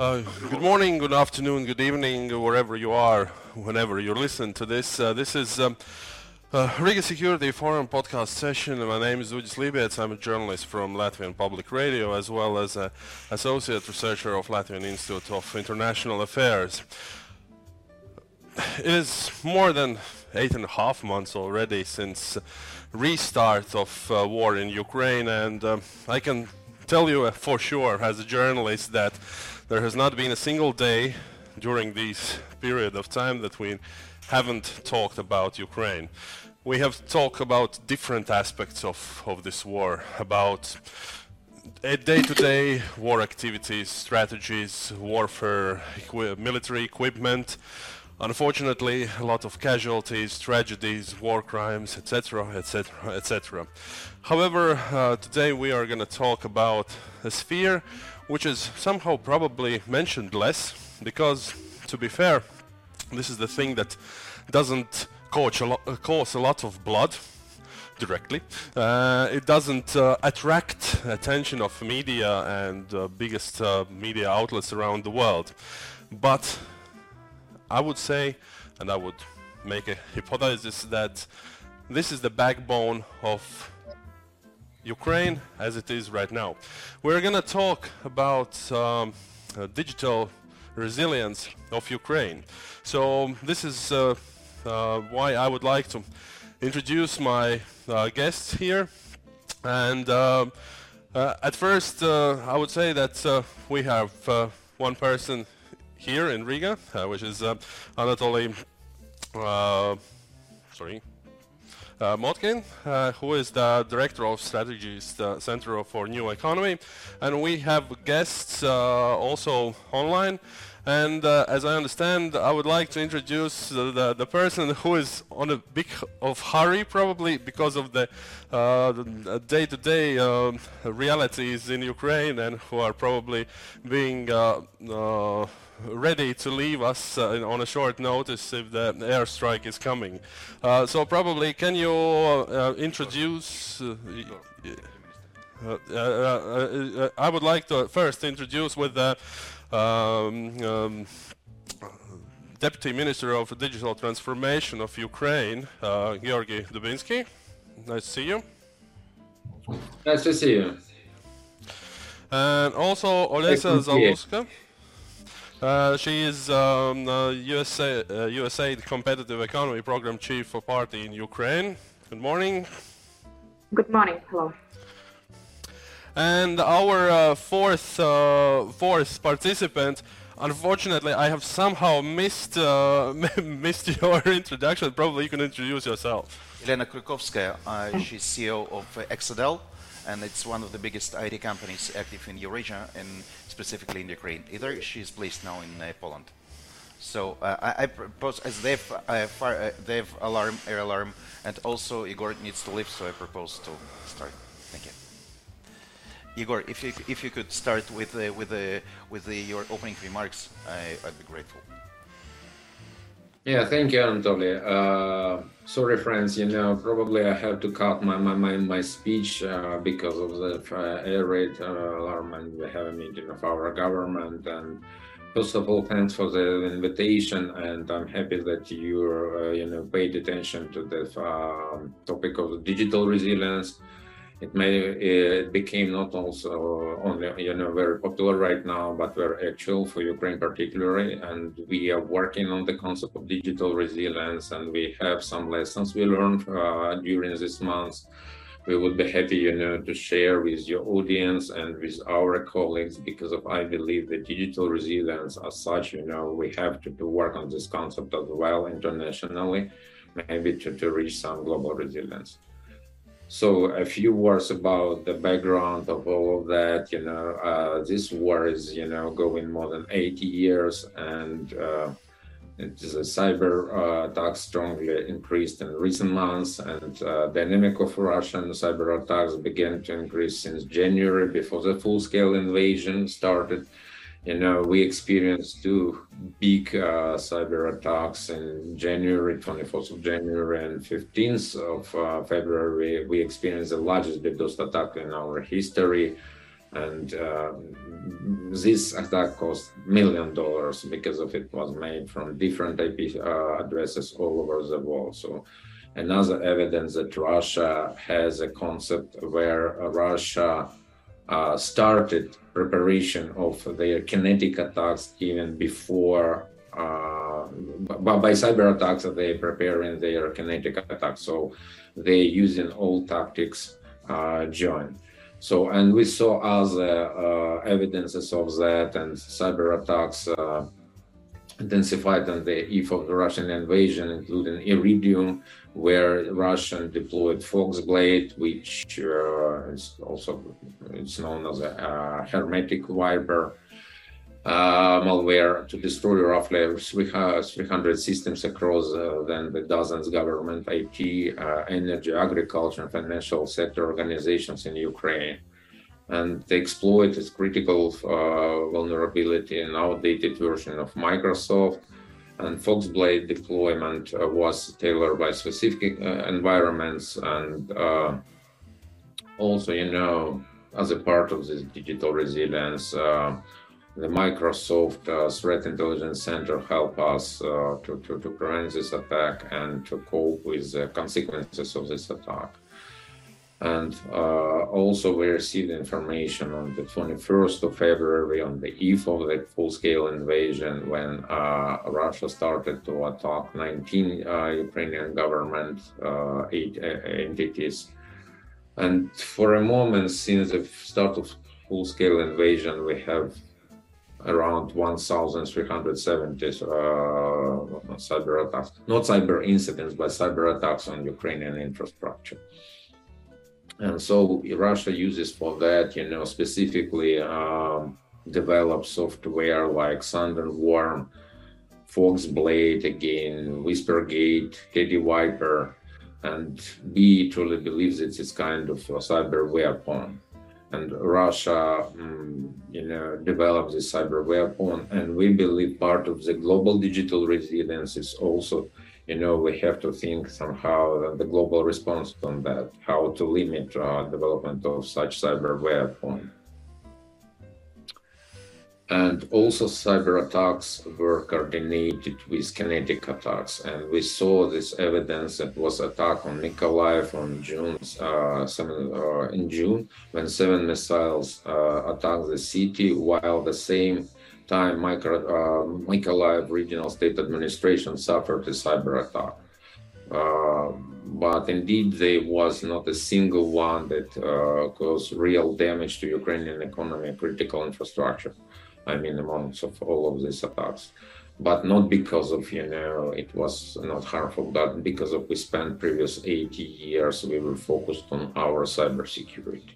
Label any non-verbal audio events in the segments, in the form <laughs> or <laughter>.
Uh, good morning, good afternoon, good evening, wherever you are, whenever you listen to this. Uh, this is um, uh, Riga Security Forum podcast session. My name is Udis Libets. I'm a journalist from Latvian Public Radio, as well as an associate researcher of Latvian Institute of International Affairs. It is more than eight and a half months already since restart of uh, war in Ukraine, and um, I can tell you for sure, as a journalist, that there has not been a single day during this period of time that we haven't talked about Ukraine. We have talked about different aspects of, of this war, about day-to-day war activities, strategies, warfare, equi- military equipment, unfortunately a lot of casualties, tragedies, war crimes, etc., etc., etc. However, uh, today we are going to talk about a sphere which is somehow probably mentioned less because, to be fair, this is the thing that doesn't cause a, lo- uh, cause a lot of blood directly. Uh, it doesn't uh, attract attention of media and uh, biggest uh, media outlets around the world. But I would say, and I would make a hypothesis that this is the backbone of Ukraine as it is right now. We're going to talk about um, uh, digital resilience of Ukraine. So this is uh, uh, why I would like to introduce my uh, guests here. And uh, uh, at first, I would say that we have one person here in Riga, which is Anatoly. sorry, uh, Motkin, uh, who is the director of StrategEast uh, Center for New Economy, and we have guests uh, also online. And uh, as I understand, I would like to introduce the, the person who is on a big of hurry, probably because of the uh, day-to-day um, realities in Ukraine, and who are probably being ready to leave us uh, on a short notice if the airstrike is coming. Uh, so probably can you uh, introduce? Uh, uh, I would like to first introduce with the um, um, Deputy Minister of Digital Transformation of Ukraine, Georgy Dubinsky. Nice to see you. Nice to see you. And also Olesya Zaluska. Uh, she is um, uh, USA, uh, USAID Competitive Economy Program Chief for Party in Ukraine. Good morning. Good morning. Hello. And our uh, fourth uh, fourth participant. Unfortunately, I have somehow missed uh, <laughs> missed your introduction. Probably you can introduce yourself. Elena Krykovskaya, she's CEO of Exadel and it's one of the biggest IT companies active in Eurasia and specifically in Ukraine. Either she's placed now in uh, Poland. So uh, I, I, propose as they've uh, they've alarm air alarm and also Igor needs to leave, so I propose to start. Thank you. Igor, if you if you could start with uh, with the with the, your opening remarks, I, I'd be grateful. Yeah, thank you, Anatoly. Uh, sorry, friends. You know, probably I have to cut my my my, my speech uh, because of the uh, air raid uh, alarm, and we have a meeting of our government. And first of all, thanks for the invitation, and I'm happy that you uh, you know paid attention to the um, topic of digital resilience it may it became not also only you know very popular right now but very actual for ukraine particularly. And we are working on the concept of digital resilience and we have some lessons we learned uh, during this month we would be happy you know to share with your audience and with our colleagues because of i believe the digital resilience as such you know we have to, to work on this concept as well internationally maybe to, to reach some global resilience so a few words about the background of all of that. You know, uh, this war is you know going more than 80 years, and uh, a cyber uh, attacks strongly increased in recent months, and uh, dynamic of Russian cyber attacks began to increase since January, before the full-scale invasion started you know, we experienced two big uh, cyber attacks in January, 24th of January and 15th of uh, February. We experienced the largest DDoS attack in our history. and um, this attack cost million dollars because of it was made from different IP uh, addresses all over the world. So another evidence that Russia has a concept where Russia uh, started preparation of their kinetic attacks even before uh, by, by cyber attacks they're preparing their kinetic attacks. So they're using all tactics uh, joint so, and we saw other uh, evidences of that, and cyber attacks uh, intensified on the eve of the Russian invasion, including Iridium, where Russian deployed Foxblade, which uh, is also it's known as a uh, hermetic wiper uh, malware to destroy roughly 300 systems across uh, then the dozens government, IT, uh, energy, agriculture, and financial sector organizations in Ukraine. And they exploit this critical uh, vulnerability in outdated version of Microsoft. And Foxblade deployment uh, was tailored by specific uh, environments and also, you know, as a part of this digital resilience, the Microsoft uh, Threat Intelligence Center help us uh, to, to, to, prevent this attack and to cope with the consequences of this attack. And uh, also, we received information on the 21st of February, on the eve of the full-scale invasion, when uh, Russia started to attack 19 uh, Ukrainian government uh, eight, entities. And for a moment, since the start of full-scale invasion, we have around 1,370 uh, cyber attacks, not cyber incidents, but cyber attacks on Ukrainian infrastructure. And so Russia uses for that, you know, specifically um, develop software like Thunderworm, Foxblade, again, Whispergate, CaddyWiper, and B truly believes it's kind of a cyber weapon and Russia, um, you know, developed this cyber weapon. And we believe part of the global digital resilience is also, you know, we have to think somehow the global response on that, how to limit uh, development of such cyber weapon. And also cyber attacks were coordinated with kinetic attacks and we saw this evidence that was attack on Mykolaiv on June uh, seven, uh, in June when seven missiles uh, attacked the city while the same time micro, uh, Mykolaiv regional state administration suffered a cyber attack uh, but indeed there was not a single one that uh, caused real damage to Ukrainian economy and critical infrastructure I mean, amounts of all of these attacks. But not because of, you know, it was not harmful, but because of we spent previous 80 years, we were focused on our cybersecurity.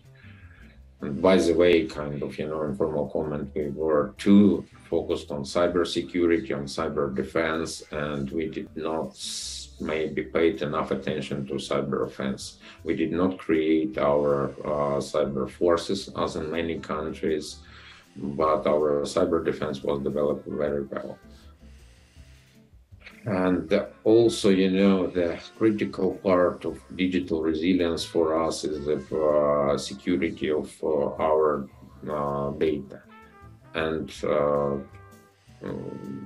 And by the way, kind of, you know, informal comment, we were too focused on cybersecurity, on cyber defense, and we did not maybe paid enough attention to cyber offense. We did not create our uh, cyber forces, as in many countries but our cyber defense was developed very well. And also, you know, the critical part of digital resilience for us is the uh, security of uh, our uh, data. And uh,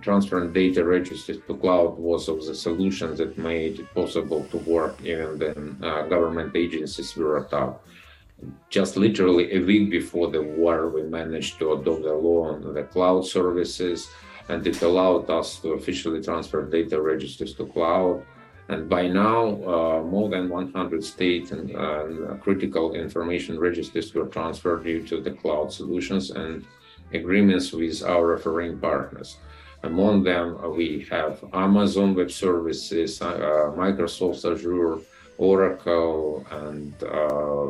transferring data registers to cloud was of the solutions that made it possible to work even when uh, government agencies were attacked just literally a week before the war, we managed to adopt the law on the cloud services, and it allowed us to officially transfer data registers to cloud. And by now, uh, more than 100 state and uh, critical information registers were transferred due to the cloud solutions and agreements with our referring partners. Among them, uh, we have Amazon Web Services, uh, Microsoft Azure, Oracle, and uh,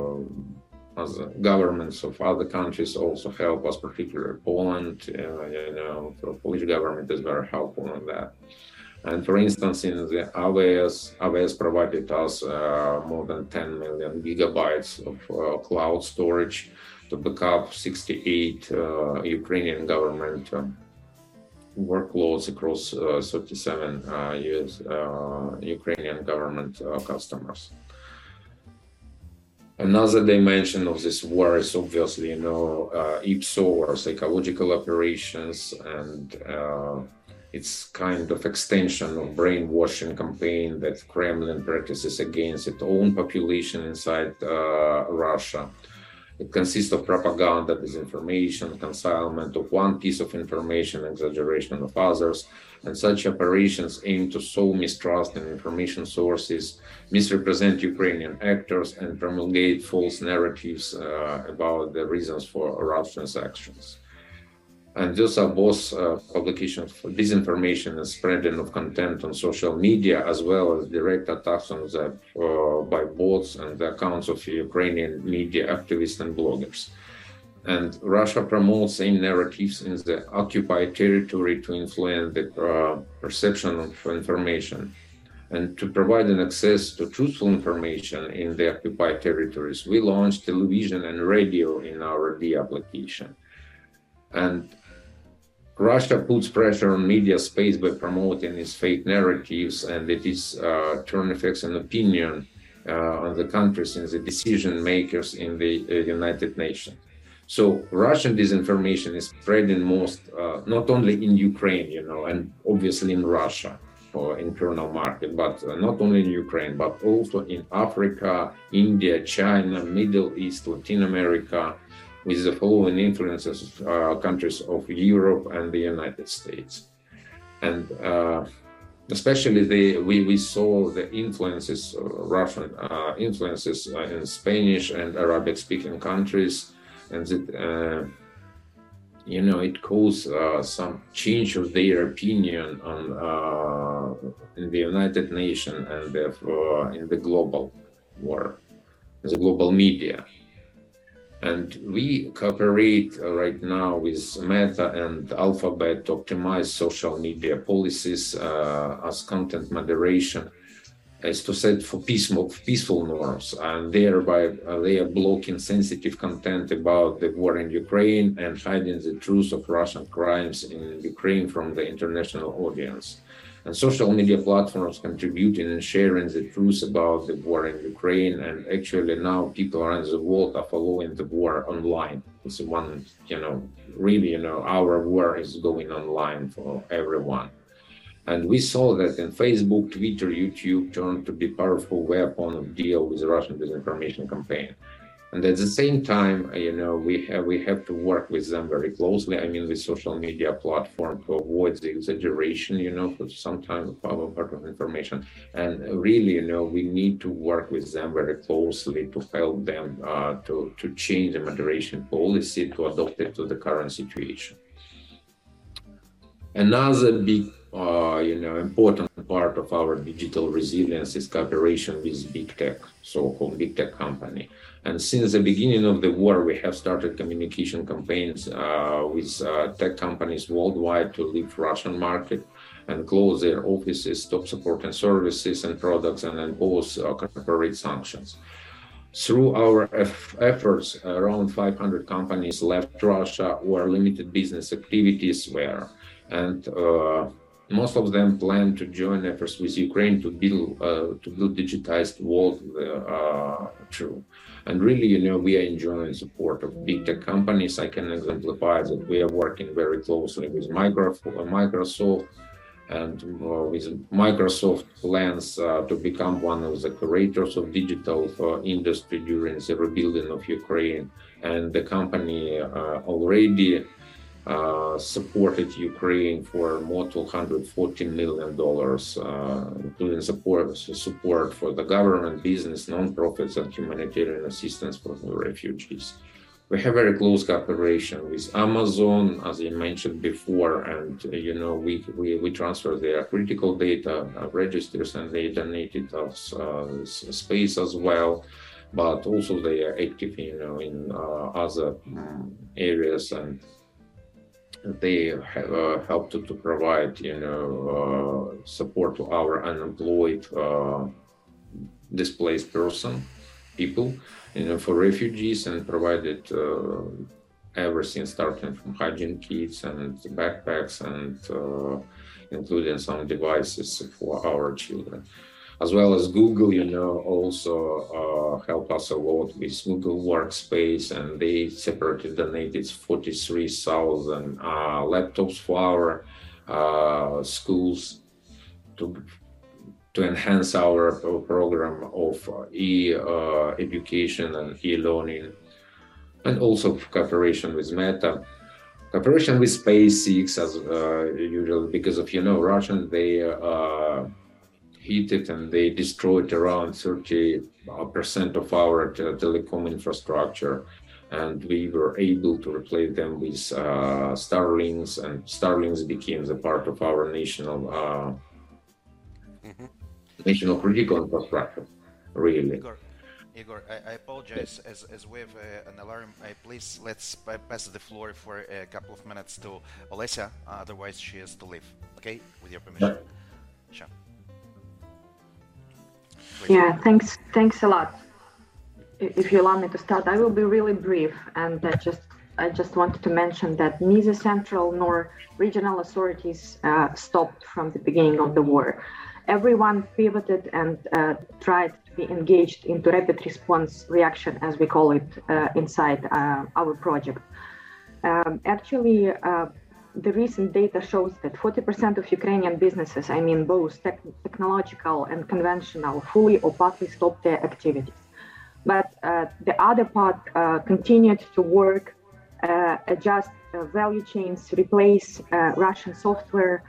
as governments of other countries also help us, particularly Poland. Uh, you know, the Polish government is very helpful in that. And for instance, in the AWS, AWS provided us uh, more than 10 million gigabytes of uh, cloud storage to back up 68 uh, Ukrainian government um, workloads across uh, 37 US uh, Ukrainian government customers. Another dimension of this war is obviously, you know, uh, IPSO or psychological operations, and uh, it's kind of extension of brainwashing campaign that Kremlin practices against its own population inside uh, Russia. It consists of propaganda, disinformation, concealment of one piece of information, exaggeration of others, and such operations aim to sow mistrust in information sources, misrepresent Ukrainian actors, and promulgate false narratives uh, about the reasons for Russia's actions. And those are both uh, publications for disinformation and spreading of content on social media, as well as direct attacks on that uh, by bots and the accounts of Ukrainian media activists and bloggers. And Russia promotes same narratives in the occupied territory to influence the uh, perception of information and to provide an access to truthful information in the occupied territories. We launched television and radio in our Diia application. And Russia puts pressure on media space by promoting its fake narratives and it is uh, turn effects and opinion uh, on the countries and the decision makers in the uh, United Nations. So Russian disinformation is spreading most, uh, not only in Ukraine, you know, and obviously in Russia for internal market, but uh, not only in Ukraine, but also in Africa, India, China, Middle East, Latin America, with the following influences uh, countries of Europe and the United States. And uh, especially the, we, we saw the influences, uh, Russian uh, influences in Spanish and Arabic speaking countries and that uh, you know it caused uh, some change of their opinion on uh, in the United Nations and therefore in the global war, the global media. And we cooperate right now with Meta and Alphabet to optimize social media policies uh, as content moderation is to set for peaceful, peaceful norms, and thereby uh, they are blocking sensitive content about the war in Ukraine and hiding the truth of Russian crimes in Ukraine from the international audience. And social media platforms contributing and sharing the truth about the war in Ukraine. And actually, now people around the world are following the war online. It's one, you know, really, you know, our war is going online for everyone. And we saw that in Facebook, Twitter, YouTube turned to be powerful weapon of deal with the Russian disinformation campaign. And at the same time, you know, we have we have to work with them very closely. I mean, with social media platform to avoid the exaggeration, you know, for some time of part of information. And really, you know, we need to work with them very closely to help them uh, to to change the moderation policy to adopt it to the current situation. Another big uh, you know, important part of our digital resilience is cooperation with big tech, so-called big tech company. And since the beginning of the war, we have started communication campaigns uh, with uh, tech companies worldwide to leave Russian market and close their offices, stop supporting services and products, and impose uh, corporate sanctions. Through our efforts, around 500 companies left Russia or limited business activities were, and uh, most of them plan to join efforts with Ukraine to build uh, to build digitized world uh. And really, you know, we are enjoying support of big tech companies. I can exemplify that we are working very closely with Microsoft and uh, with Microsoft plans uh, to become one of the curators of digital uh, industry during the rebuilding of Ukraine. And the company uh, already uh, supported Ukraine for more than 140 million dollars, uh, including support support for the government, business, non-profits, and humanitarian assistance for the refugees. We have very close cooperation with Amazon, as I mentioned before, and uh, you know we, we we transfer their critical data uh, registers and they donated us uh, space as well but also they are active you know in uh, other um, areas and they have uh, helped to, to, provide you know uh, support to our unemployed uh, displaced person people you know for refugees and provided uh, everything starting from hygiene kits and backpacks and uh, including some devices for our children as well as Google, you know, also uh, help us a lot with Google Workspace, and they separately donated 43,000 uh, laptops for our uh, schools to to enhance our program of e-education and e-learning, and also cooperation with Meta. Cooperation with SpaceX as uh, usual because of you know Russian they uh, hit it and they destroyed around 30 percent of our telecom infrastructure and we were able to replace them with uh, Starlinks and Starlinks became the part of our national uh, mm-hmm. national critical infrastructure really Igor. Igor, I, I apologize. As, as we have uh, an alarm, I please let's pass the floor for a couple of minutes to Olesya. otherwise, she has to leave. Okay, with your permission. Sure. Yeah. Thanks. Thanks a lot. If you allow me to start, I will be really brief, and I just I just wanted to mention that neither central nor regional authorities uh, stopped from the beginning of the war. Everyone pivoted and uh, tried to be engaged into rapid response reaction, as we call it uh, inside uh, our project. Um, actually, uh, the recent data shows that 40% of Ukrainian businesses, I mean both tech technological and conventional, fully or partly stopped their activities. But uh, the other part uh, continued to work, uh, adjust value chains, replace Russian software,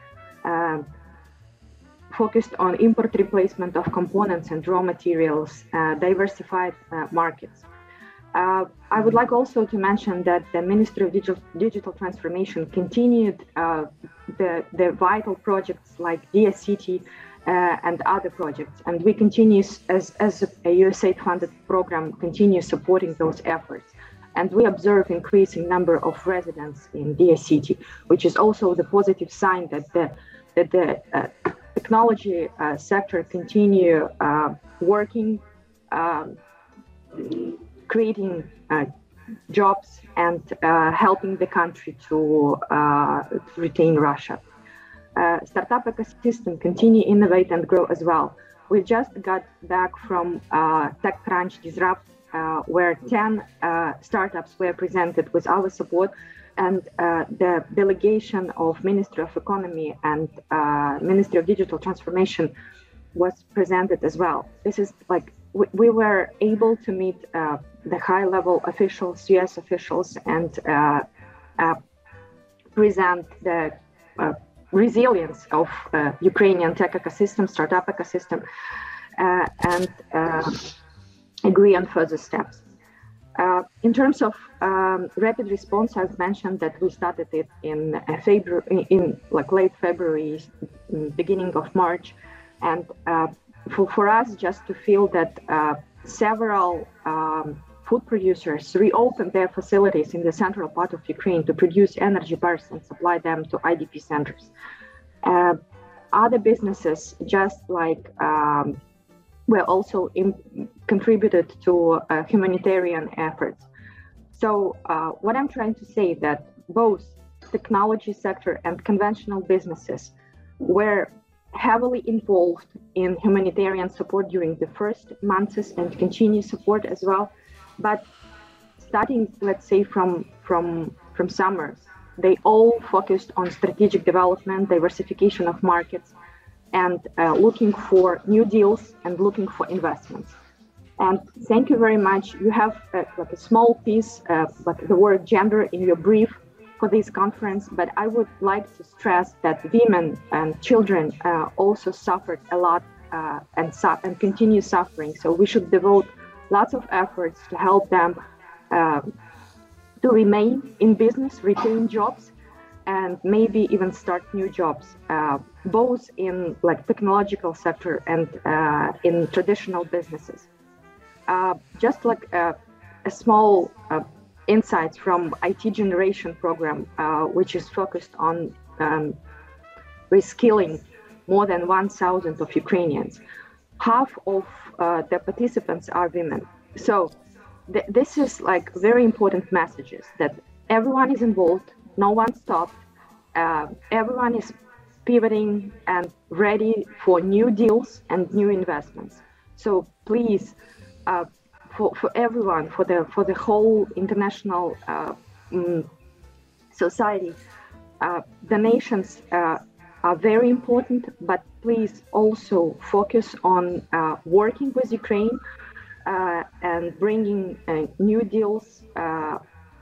focused on import replacement of components and raw materials, uh, diversified uh, markets. Uh, I would like also to mention that the Ministry of Digital, Digital Transformation continued uh, the, the vital projects like City uh, and other projects, and we continue as, as a USAID-funded program continue supporting those efforts. And we observe increasing number of residents in City, which is also the positive sign that the that the uh, technology uh, sector continue uh, working, um, creating uh, jobs and helping the country to, to retain Russia. startup ecosystem continue innovate and grow as well. We just got back from TechCrunch Disrupt, where 10 startups were presented with our support and uh, the delegation of Ministry of Economy and uh, Ministry of Digital Transformation was presented as well. This is like we, we were able to meet uh, the high level officials, US officials, and uh, uh, present the uh, resilience of Ukrainian tech ecosystem, startup ecosystem, and agree on further steps. Uh, in terms of um, rapid response, I've mentioned that we started it in uh, February, in like late February, beginning of March, and uh, for, for us just to feel that uh, several um, food producers reopened their facilities in the central part of Ukraine to produce energy bars and supply them to IDP centers. Uh, other businesses, just like um, were also in, contributed to uh, humanitarian efforts. So uh, what I'm trying to say that both technology sector and conventional businesses were heavily involved in humanitarian support during the first months and continue support as well. But starting, let's say, from from from summer, they all focused on strategic development, diversification of markets, and uh, looking for new deals and looking for investments. And thank you very much. You have uh, like a small piece, uh, but the word gender in your brief for this conference. But I would like to stress that women and children uh, also suffered a lot uh, and su- and continue suffering. So we should devote lots of efforts to help them uh, to remain in business, retain jobs, and maybe even start new jobs, uh, both in like technological sector and uh, in traditional businesses. Uh, just like uh, a small uh, insights from IT generation program, which is focused on um, reskilling more than 1,000 of Ukrainians. Half of the participants are women. So th- this is like very important messages that everyone is involved no one stopped. Uh, everyone is pivoting and ready for new deals and new investments. So please, uh, for, for everyone, for the for the whole international uh, mm, society, uh, the nations uh, are very important, but please also focus on uh, working with Ukraine uh, and bringing new deals,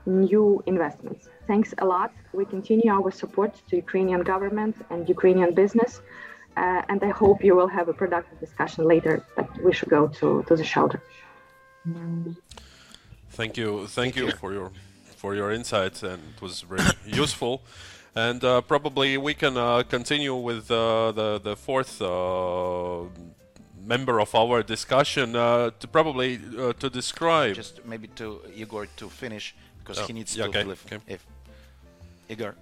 new investments. Thanks a lot. We continue our support to Ukrainian government and Ukrainian business. Uh, and I hope you will have a productive discussion later. But we should go to, to the shelter. Thank you, thank you for your for your insights, and it was very <coughs> useful. And uh, probably we can uh, continue with uh, the the fourth uh, member of our discussion uh, to probably to describe. Just maybe to Igor to finish because oh, he needs yeah, to okay, live. Okay. If Igor.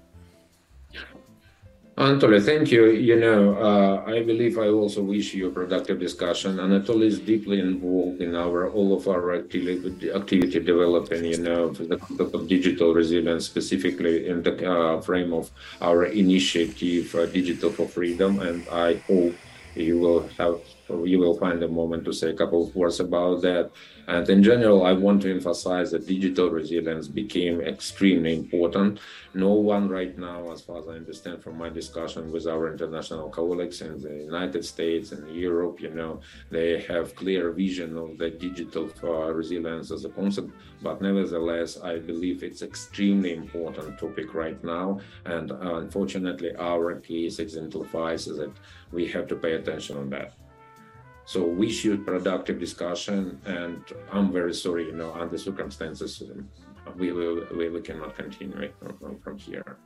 Anatoly, thank you. You know, uh, I believe I also wish you a productive discussion. Anatoly is deeply involved in our all of our activity, activity developing, you know, the concept of digital resilience, specifically in the uh, frame of our initiative, uh, Digital for Freedom. And I hope you will have you will find a moment to say a couple of words about that. And in general, I want to emphasize that digital resilience became extremely important. No one right now, as far as I understand from my discussion with our international colleagues in the United States and Europe, you know, they have clear vision of the digital uh, resilience as a concept. But nevertheless, I believe it's extremely important topic right now. And uh, unfortunately, our case exemplifies that we have to pay attention on that. So wish you productive discussion, and I'm very sorry, you know, under circumstances, we will we, we cannot continue from, from here.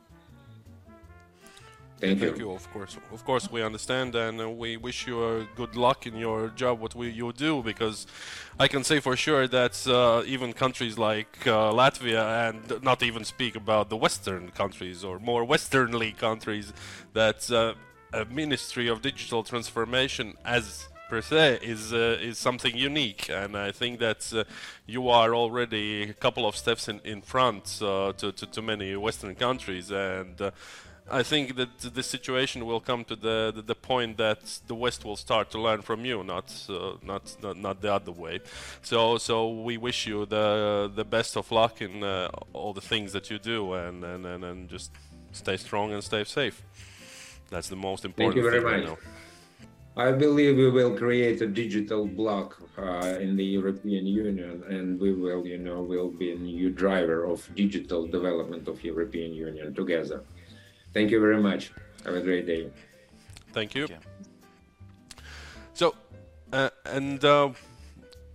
Thank, Thank you. you. Of course, of course, we understand, and we wish you uh, good luck in your job, what we, you do, because I can say for sure that uh, even countries like uh, Latvia, and not even speak about the Western countries or more Westernly countries, that uh, a Ministry of Digital Transformation as per se is uh, is something unique, and I think that uh, you are already a couple of steps in in front uh, to, to, to many Western countries, and uh, I think that the situation will come to the, the, the point that the West will start to learn from you, not uh, not, not not the other way. So so we wish you the the best of luck in uh, all the things that you do, and, and and and just stay strong and stay safe. That's the most important. Thank you very thing much. I believe we will create a digital block uh, in the European Union, and we will, you know, will be a new driver of digital development of European Union together. Thank you very much. Have a great day. Thank you. Thank you. So, uh, and uh,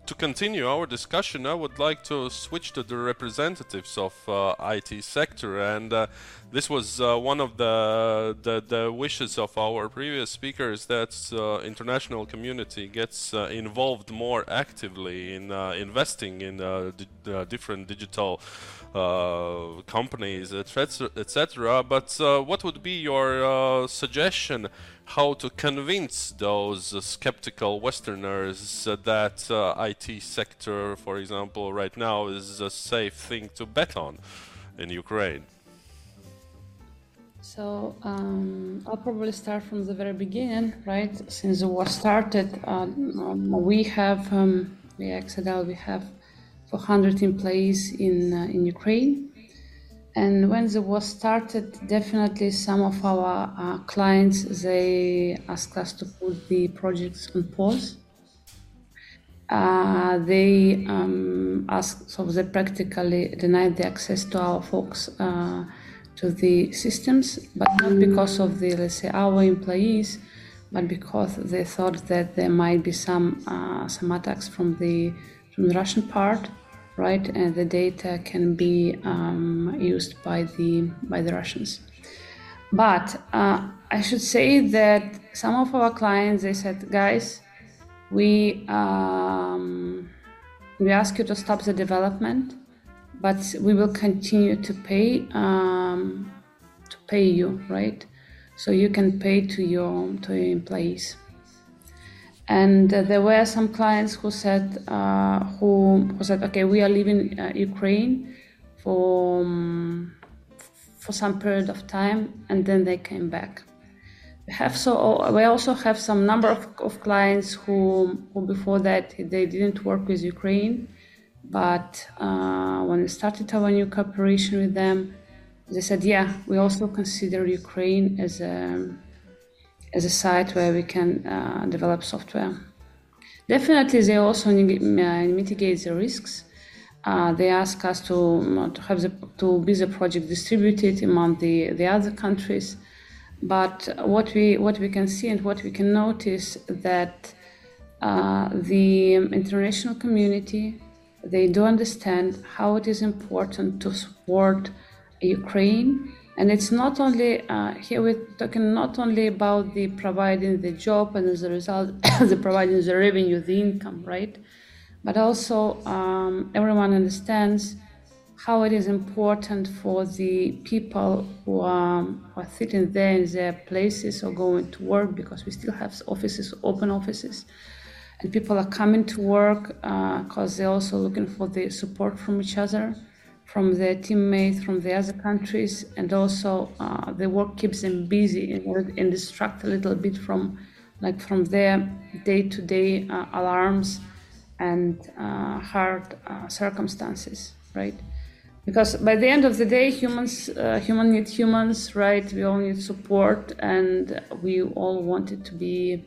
to continue our discussion, I would like to switch to the representatives of uh, IT sector, and uh, this was uh, one of the, the, the wishes of our previous speakers that uh, international community gets uh, involved more actively in uh, investing in di different digital companies, etc., etc. But what would be your suggestion? How to convince those uh, skeptical Westerners uh, that uh, IT sector, for example, right now is a safe thing to bet on in Ukraine. So um, I'll probably start from the very beginning, right? Since the war started, um, we have um, we Exadel, we have 400 employees in uh, in Ukraine and when the war started, definitely some of our uh, clients they asked us to put the projects on pause. Uh, they um, asked, so they practically denied the access to our folks uh, to the systems, but not because of the let's say our employees, but because they thought that there might be some uh, some attacks from the from the Russian part right? And the data can be um, used by the by the Russians. But uh, I should say that some of our clients they said, guys, we um, we ask you to stop the development, but we will continue to pay um, to pay you, right? So you can pay to your to your employees and uh, there were some clients who said uh, who, who, said okay we are leaving uh, ukraine for um, for some period of time and then they came back. We have so we also have some number of, of clients who, who before that they didn't work with Ukraine, but uh, when we started our new cooperation with them, they said, yeah, we also consider Ukraine as a as a site where we can uh, develop software. Definitely, they also mitigate the risks. Uh, they ask us to, to have the, to be the project distributed among the, the other countries. But what we what we can see and what we can notice that uh, the international community they do understand how it is important to support Ukraine and it's not only uh, here we're talking not only about the providing the job and as a result <coughs> the providing the revenue, the income, right? But also um, everyone understands how it is important for the people who are, who are sitting there in their places or going to work because we still have offices, open offices, and people are coming to work because uh, they're also looking for the support from each other from their teammates from the other countries, and also uh, the work keeps them busy and, and distract a little bit from like from their day-to-day uh, alarms and uh, hard uh, circumstances, right? Because by the end of the day, humans, uh, human need humans, right? We all need support, and we all want it to be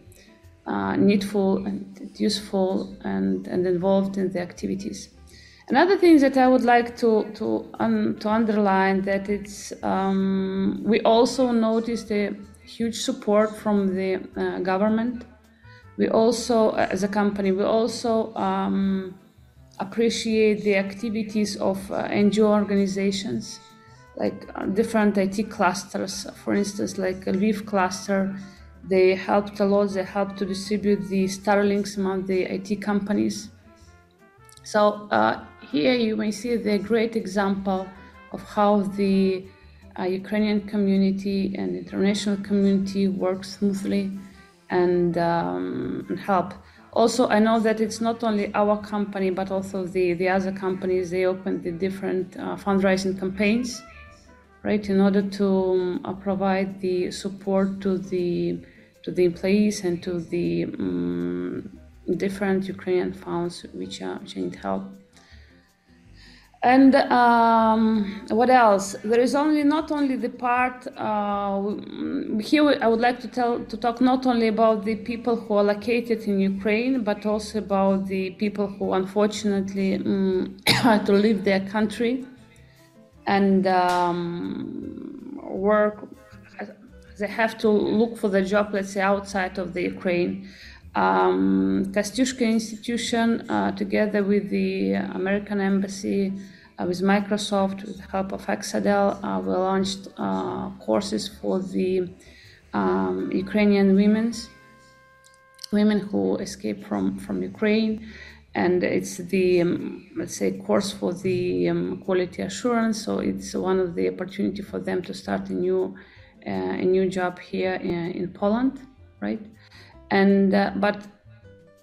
uh, needful and useful and, and involved in the activities. Another thing that I would like to to um, to underline that it's um, we also noticed a huge support from the uh, government. We also, uh, as a company, we also um, appreciate the activities of uh, NGO organizations, like uh, different IT clusters. For instance, like a Lviv cluster, they helped a lot. They helped to distribute the Starlinks among the IT companies. So uh, here you may see the great example of how the uh, Ukrainian community and international community work smoothly and, um, help. Also, I know that it's not only our company, but also the, the other companies, they open the different uh, fundraising campaigns, right, in order to um, uh, provide the support to the, to the employees and to the um, different Ukrainian funds which, are, which need help. And um, what else? There is only not only the part uh, here. I would like to tell to talk not only about the people who are located in Ukraine, but also about the people who unfortunately um, <coughs> had to leave their country and um, work. They have to look for the job, let's say, outside of the Ukraine. Um, Institution, uh, together with the American Embassy, uh, with Microsoft, with the help of Exadel, uh, we launched uh, courses for the um, Ukrainian women's women who escaped from, from Ukraine. And it's the, um, let's say, course for the um, quality assurance. So it's one of the opportunity for them to start a new, uh, a new job here in, in Poland, right? And uh, but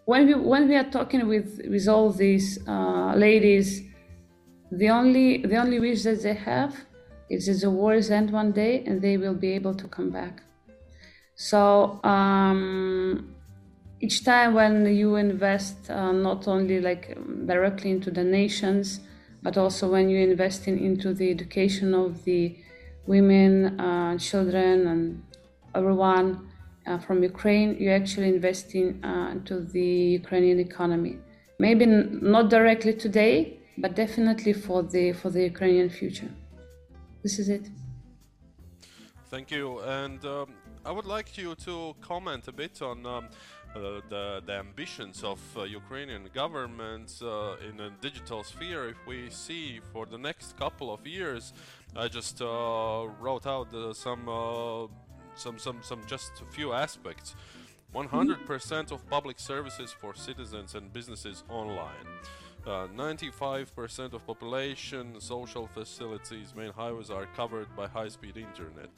when we when we are talking with with all these uh, ladies the only the only wish that they have is that the wars end one day and they will be able to come back. So um, each time when you invest uh, not only like directly into the nations but also when you invest in, into the education of the women uh, children and everyone uh, from Ukraine, you're actually investing uh, into the Ukrainian economy. Maybe n- not directly today, but definitely for the for the Ukrainian future. This is it. Thank you, and um, I would like you to comment a bit on. Um, uh, the, the ambitions of uh, Ukrainian government uh, in the digital sphere. If we see for the next couple of years, I just uh, wrote out uh, some uh, some some some just a few aspects. 100% of public services for citizens and businesses online. 95% uh, of population, social facilities, main highways are covered by high-speed internet.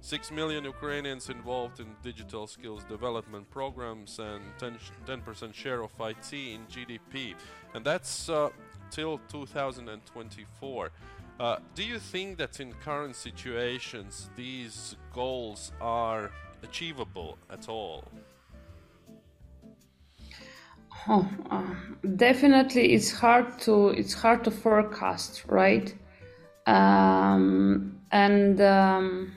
6 million Ukrainians involved in digital skills development programs and 10, percent share of IT in GDP. And that's uh, till 2024. Uh, do you think that in current situations these goals are achievable at all? Oh, uh, definitely, it's hard to it's hard to forecast, right? Um, and um,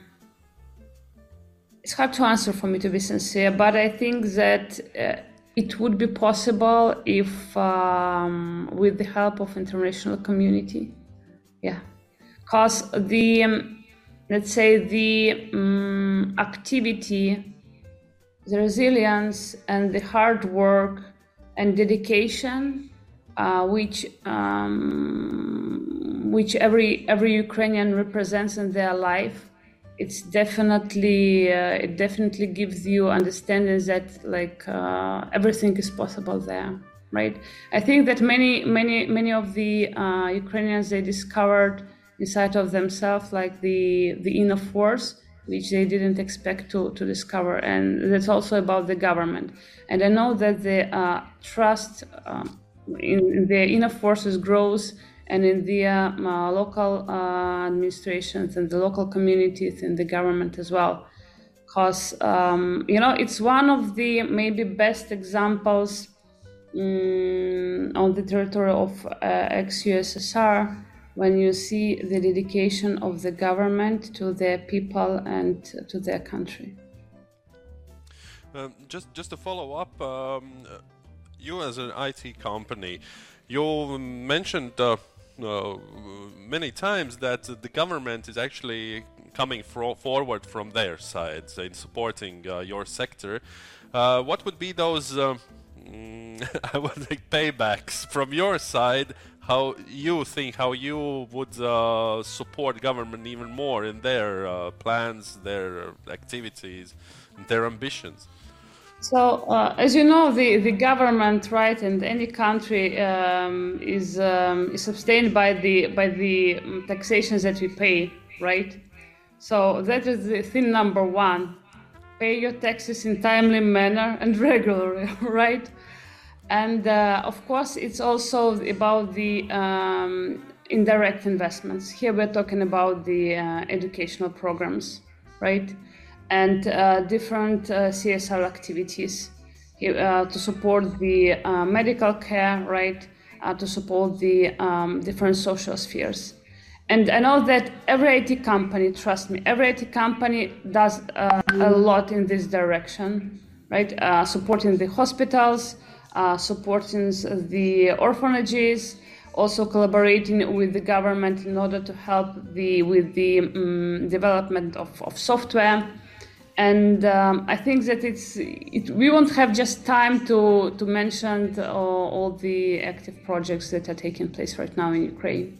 it's hard to answer for me to be sincere, but I think that uh, it would be possible if, um, with the help of international community, yeah, because the um, let's say the um, activity, the resilience, and the hard work and dedication, uh, which um, which every every Ukrainian represents in their life, it's definitely uh, it definitely gives you understanding that like uh, everything is possible there, right? I think that many many many of the uh, Ukrainians they discovered inside of themselves like the the inner force which they didn't expect to, to discover. And that's also about the government. And I know that the uh, trust um, in the inner forces grows and in the uh, uh, local uh, administrations and the local communities in the government as well. Because, um, you know, it's one of the maybe best examples um, on the territory of uh, ex-USSR when you see the dedication of the government to their people and to their country. Um, just, just to follow up, um, you as an IT company, you mentioned uh, uh, many times that the government is actually coming forward from their side in supporting uh, your sector. Uh, what would be those? Uh, <laughs> I would think paybacks from your side how you think how you would uh, support government even more in their uh, plans, their activities, their ambitions. So, uh, as you know, the, the government, right, and any country um, is um, is sustained by the by the um, taxations that we pay, right? So that is the thing number one: pay your taxes in timely manner and <laughs> regularly, right? And uh, of course, it's also about the um, indirect investments. Here we're talking about the uh, educational programs, right? And uh, different uh, CSR activities uh, to support the uh, medical care, right? to support the um, different social spheres. And I know that every IT company, trust me, every IT company does a lot in this direction, right? supporting the hospitals, supporting the orphanages, also collaborating with the government in order to help the with the um, development of, of software. And um, I think that it's it, we won't have just time to to mention all the active projects that are taking place right now in Ukraine.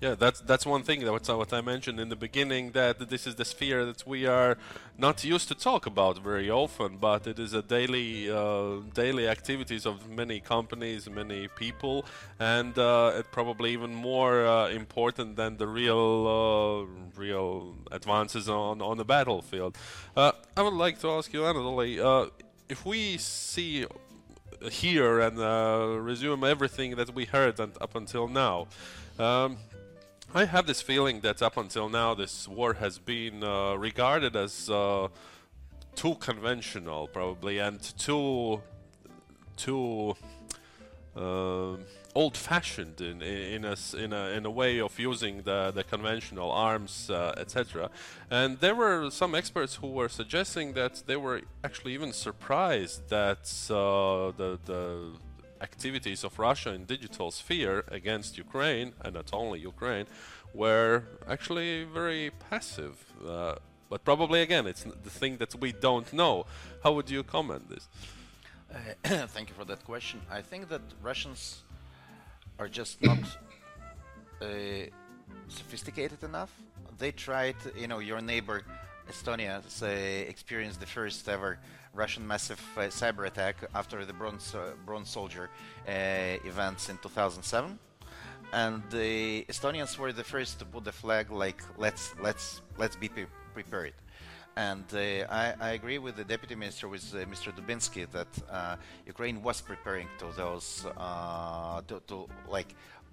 Yeah. That's that's one thing that what, what I mentioned in the beginning that this is the sphere that we are not used to talk about very often, but it is a daily uh, daily activities of many companies, many people, and uh, it probably even more uh, important than the real uh, real advances on on the battlefield. Uh, I would like to ask you, Anatoly, uh, if we see here and resume everything that we heard and up until now. Um, I have this feeling that up until now this war has been uh, regarded as uh, too conventional, probably, and too too uh, old-fashioned in in a, in a in a way of using the the conventional arms, uh, etc. And there were some experts who were suggesting that they were actually even surprised that uh, the the activities of Russia in digital sphere against Ukraine, and not only Ukraine, were actually very passive. Uh, but probably again, it's the thing that we don't know. How would you comment this? Uh, <coughs> thank you for that question. I think that Russians are just not <coughs> uh, sophisticated enough. They tried, you know, your neighbor Estonia say, experienced the first ever Russian massive uh, cyber attack after the Bronze, uh, Bronze Soldier uh, events in 2007 and the Estonians were the first to put the flag like let's let's let's be pre prepared And uh, I, I, agree with the deputy minister, with uh, Mr. Dubinsky, that uh, Ukraine was preparing to those uh, to, to, like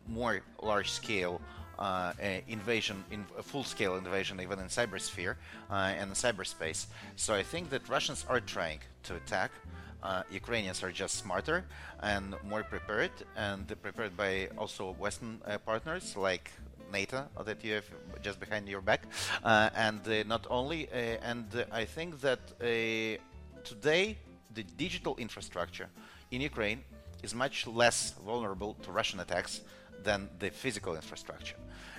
more large-scale uh, invasion, in full-scale invasion, even in cybersphere and cyberspace. So I think that Russians are trying to attack. Uh, Ukrainians are just smarter and more prepared, and prepared by also Western uh, partners like NATO that you have just behind your back, uh, and uh, not only. Uh, and I think that today the digital infrastructure in Ukraine is much less vulnerable to Russian attacks than the physical infrastructure.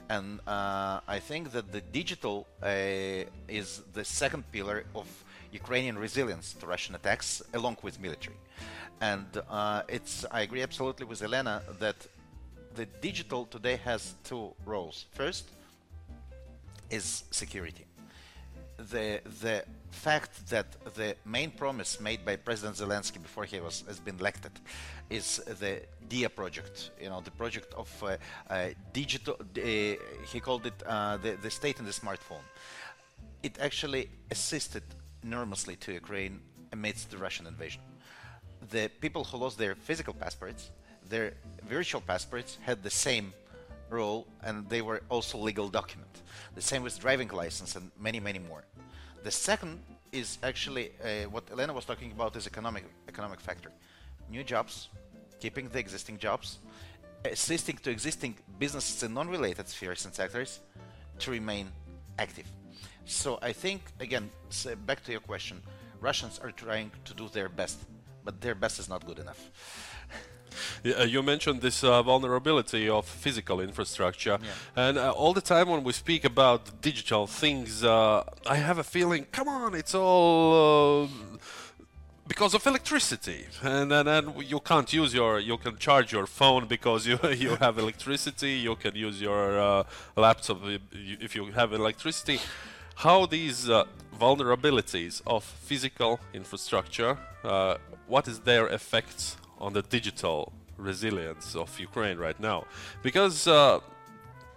And uh, I think that the digital uh, is the second pillar of Ukrainian resilience to Russian attacks, along with military. And uh, it's I agree absolutely with Elena that the digital today has two roles. First is security. The the fact that the main promise made by President Zelensky before he was has been elected is the Diia project. You know, the project of uh, uh, digital. Uh, he called it uh, the the state in the smartphone. It actually assisted enormously to Ukraine amidst the Russian invasion. The people who lost their physical passports their virtual passports had the same role and they were also legal document. The same with driving license and many, many more. The second is actually uh, what Elena was talking about is economic economic factor. New jobs, keeping the existing jobs, assisting to existing businesses in non-related spheres and sectors to remain active. So I think again, back to your question, Russians are trying to do their best, but their best is not good enough. Uh, you mentioned this uh, vulnerability of physical infrastructure, yeah. and uh, all the time when we speak about digital things, uh, I have a feeling, come on, it's all uh, because of electricity. And then you can't use your you can charge your phone because you <laughs> you have electricity. You can use your uh, laptop if you have electricity. How these uh, vulnerabilities of physical infrastructure uh, what is their effects on the digital resilience of Ukraine right now. Because, uh,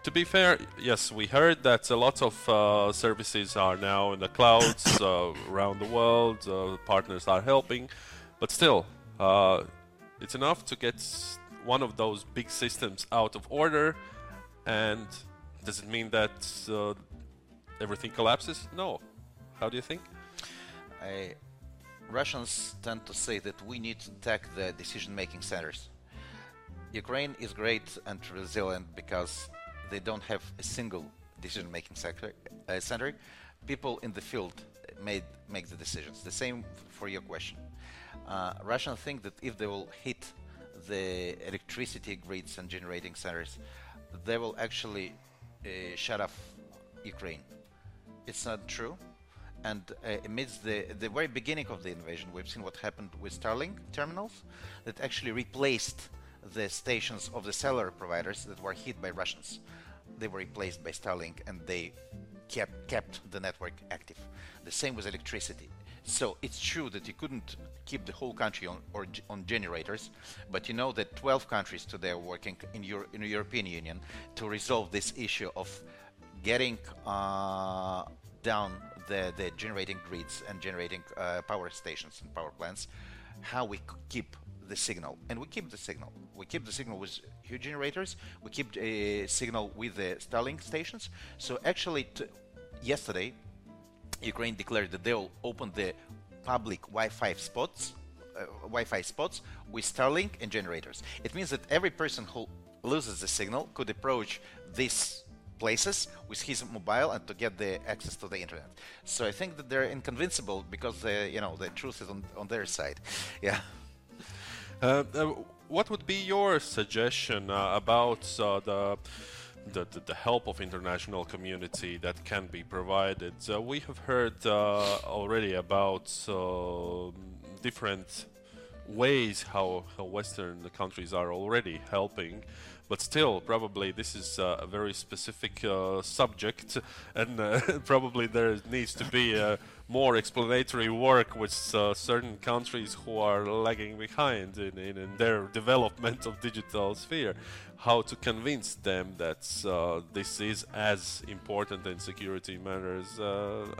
to be fair, yes, we heard that a lot of uh, services are now in the clouds <coughs> uh, around the world, uh, partners are helping, but still, uh, it's enough to get one of those big systems out of order, and does it mean that uh, everything collapses? No. How do you think? I Russians tend to say that we need to attack the decision-making centers. Ukraine is great and resilient because they don't have a single decision-making uh, center. People in the field made make the decisions. The same for your question. Uh, Russians think that if they will hit the electricity grids and generating centers, they will actually uh, shut off Ukraine. It's not true and uh, amidst the, the very beginning of the invasion, we've seen what happened with Starlink terminals that actually replaced the stations of the cellular providers that were hit by Russians. They were replaced by Starlink and they kept, kept the network active. The same with electricity. So it's true that you couldn't keep the whole country on or on generators, but you know that 12 countries today are working in, Euro, in the European Union to resolve this issue of getting uh, down the, the generating grids and generating uh, power stations and power plants, how we keep the signal. And we keep the signal. We keep the signal with huge generators. We keep a signal with the Starlink stations. So actually, yesterday, Ukraine declared that they will open the public Wi-Fi spots, uh, Wi-Fi spots with Starlink and generators. It means that every person who loses the signal could approach this places with his mobile and to get the access to the internet. So I think that they're inconvincible because the you know the truth is on, on their side. <laughs> Yeah. Uh, uh, what would be your suggestion uh, about uh, the, the, the help of international community that can be provided? Uh, we have heard uh, already about different ways how, how Western countries are already helping but still, probably this is uh, a very specific uh, subject, and uh, <laughs> probably there needs to be more explanatory work with certain countries who are lagging behind in, in, in, their development of digital sphere. How to convince them that this is as important in security matters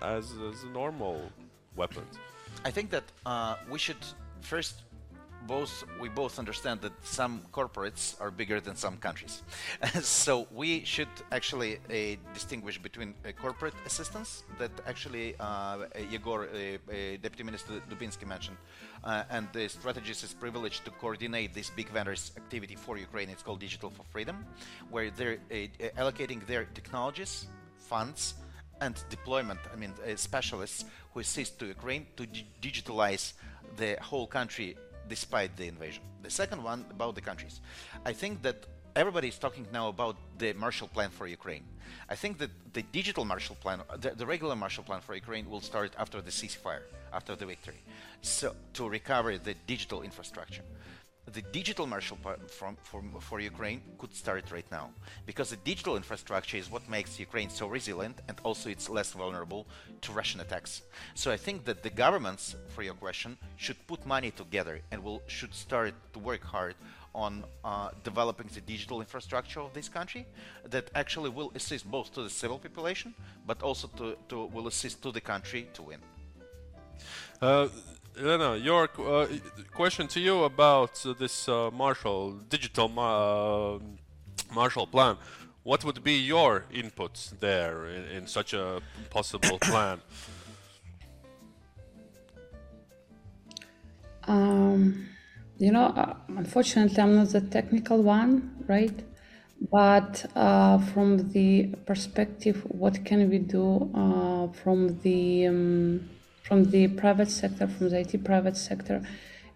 as, as normal weapons. I think that uh, we should first both we both understand that some corporates are bigger than some countries. <laughs> So we should actually uh, distinguish between uh, corporate assistance that actually uh, Yegor, uh, uh, Deputy Minister Dubinsky mentioned uh, and the StrategEast is privileged to coordinate this big vendors activity for Ukraine. It's called Digital for Freedom where they're allocating their technologies funds and deployment I mean specialists who assist to Ukraine to digitalize the whole country despite the invasion. The second one about the countries. I think that everybody is talking now about the Marshall Plan for Ukraine. I think that the digital Marshall Plan, the, the, regular Marshall Plan for Ukraine will start after the ceasefire, after the victory, so to recover the digital infrastructure the digital Marshall Plan for, for Ukraine could start right now because the digital infrastructure is what makes Ukraine so resilient and also it's less vulnerable to Russian attacks. So I think that the governments, for your question, should put money together and will should start to work hard on uh, developing the digital infrastructure of this country that actually will assist both to the civil population but also to, to will assist to the country to win. Uh, Elena, your uh, question to you about uh, this uh, Marshall digital uh, Marshall plan. What would be your input there in, in such a possible <coughs> plan? Um, you know, uh, unfortunately, I'm not the technical one, right? But uh, from the perspective, what can we do from the um, from the private sector, from the IT private sector.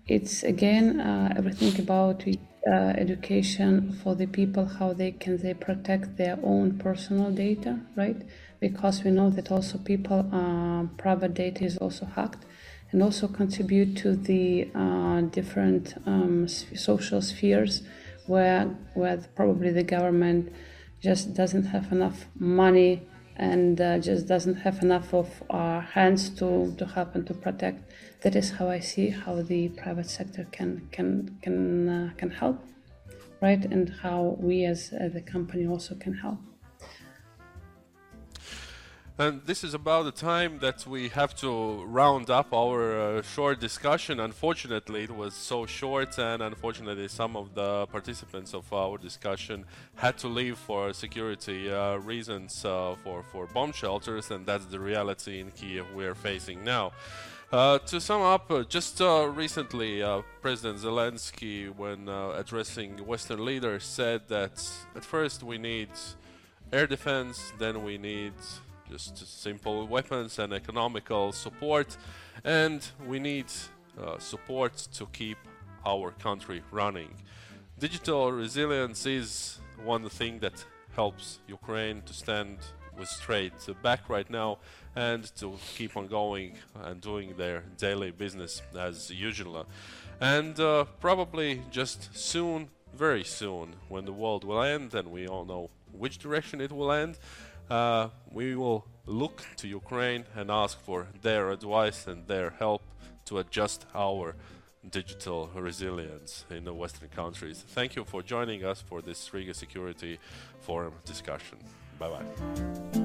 It's again uh, everything about uh, education for the people, how they can they protect their own personal data, right? Because we know that also people uh, private data is also hacked, and also contribute to the uh, different um, social spheres where where probably the government just doesn't have enough money and uh, just doesn't have enough of our hands to, to help and to protect. That is how I see how the private sector can can can uh, can help, right? And how we as, a company also can help. And this is about the time that we have to round up our uh, short discussion. Unfortunately, it was so short, and unfortunately, some of the participants of our discussion had to leave for security uh, reasons uh, for, for bomb shelters, and that's the reality in Kiev we're facing now. Uh, to sum up, uh, just uh, recently, uh, President Zelensky, when uh, addressing Western leaders, said that at first we need air defense, then we need just simple weapons and economical support, and we need uh, support to keep our country running. Digital resilience is one thing that helps Ukraine to stand with straight back right now and to keep on going and doing their daily business as usual. And uh, probably just soon, very soon, when the world will end, and we all know which direction it will end, uh, we will look to Ukraine and ask for their advice and their help to adjust our digital resilience in the Western countries. Thank you for joining us for this Riga Security Forum discussion. Bye bye.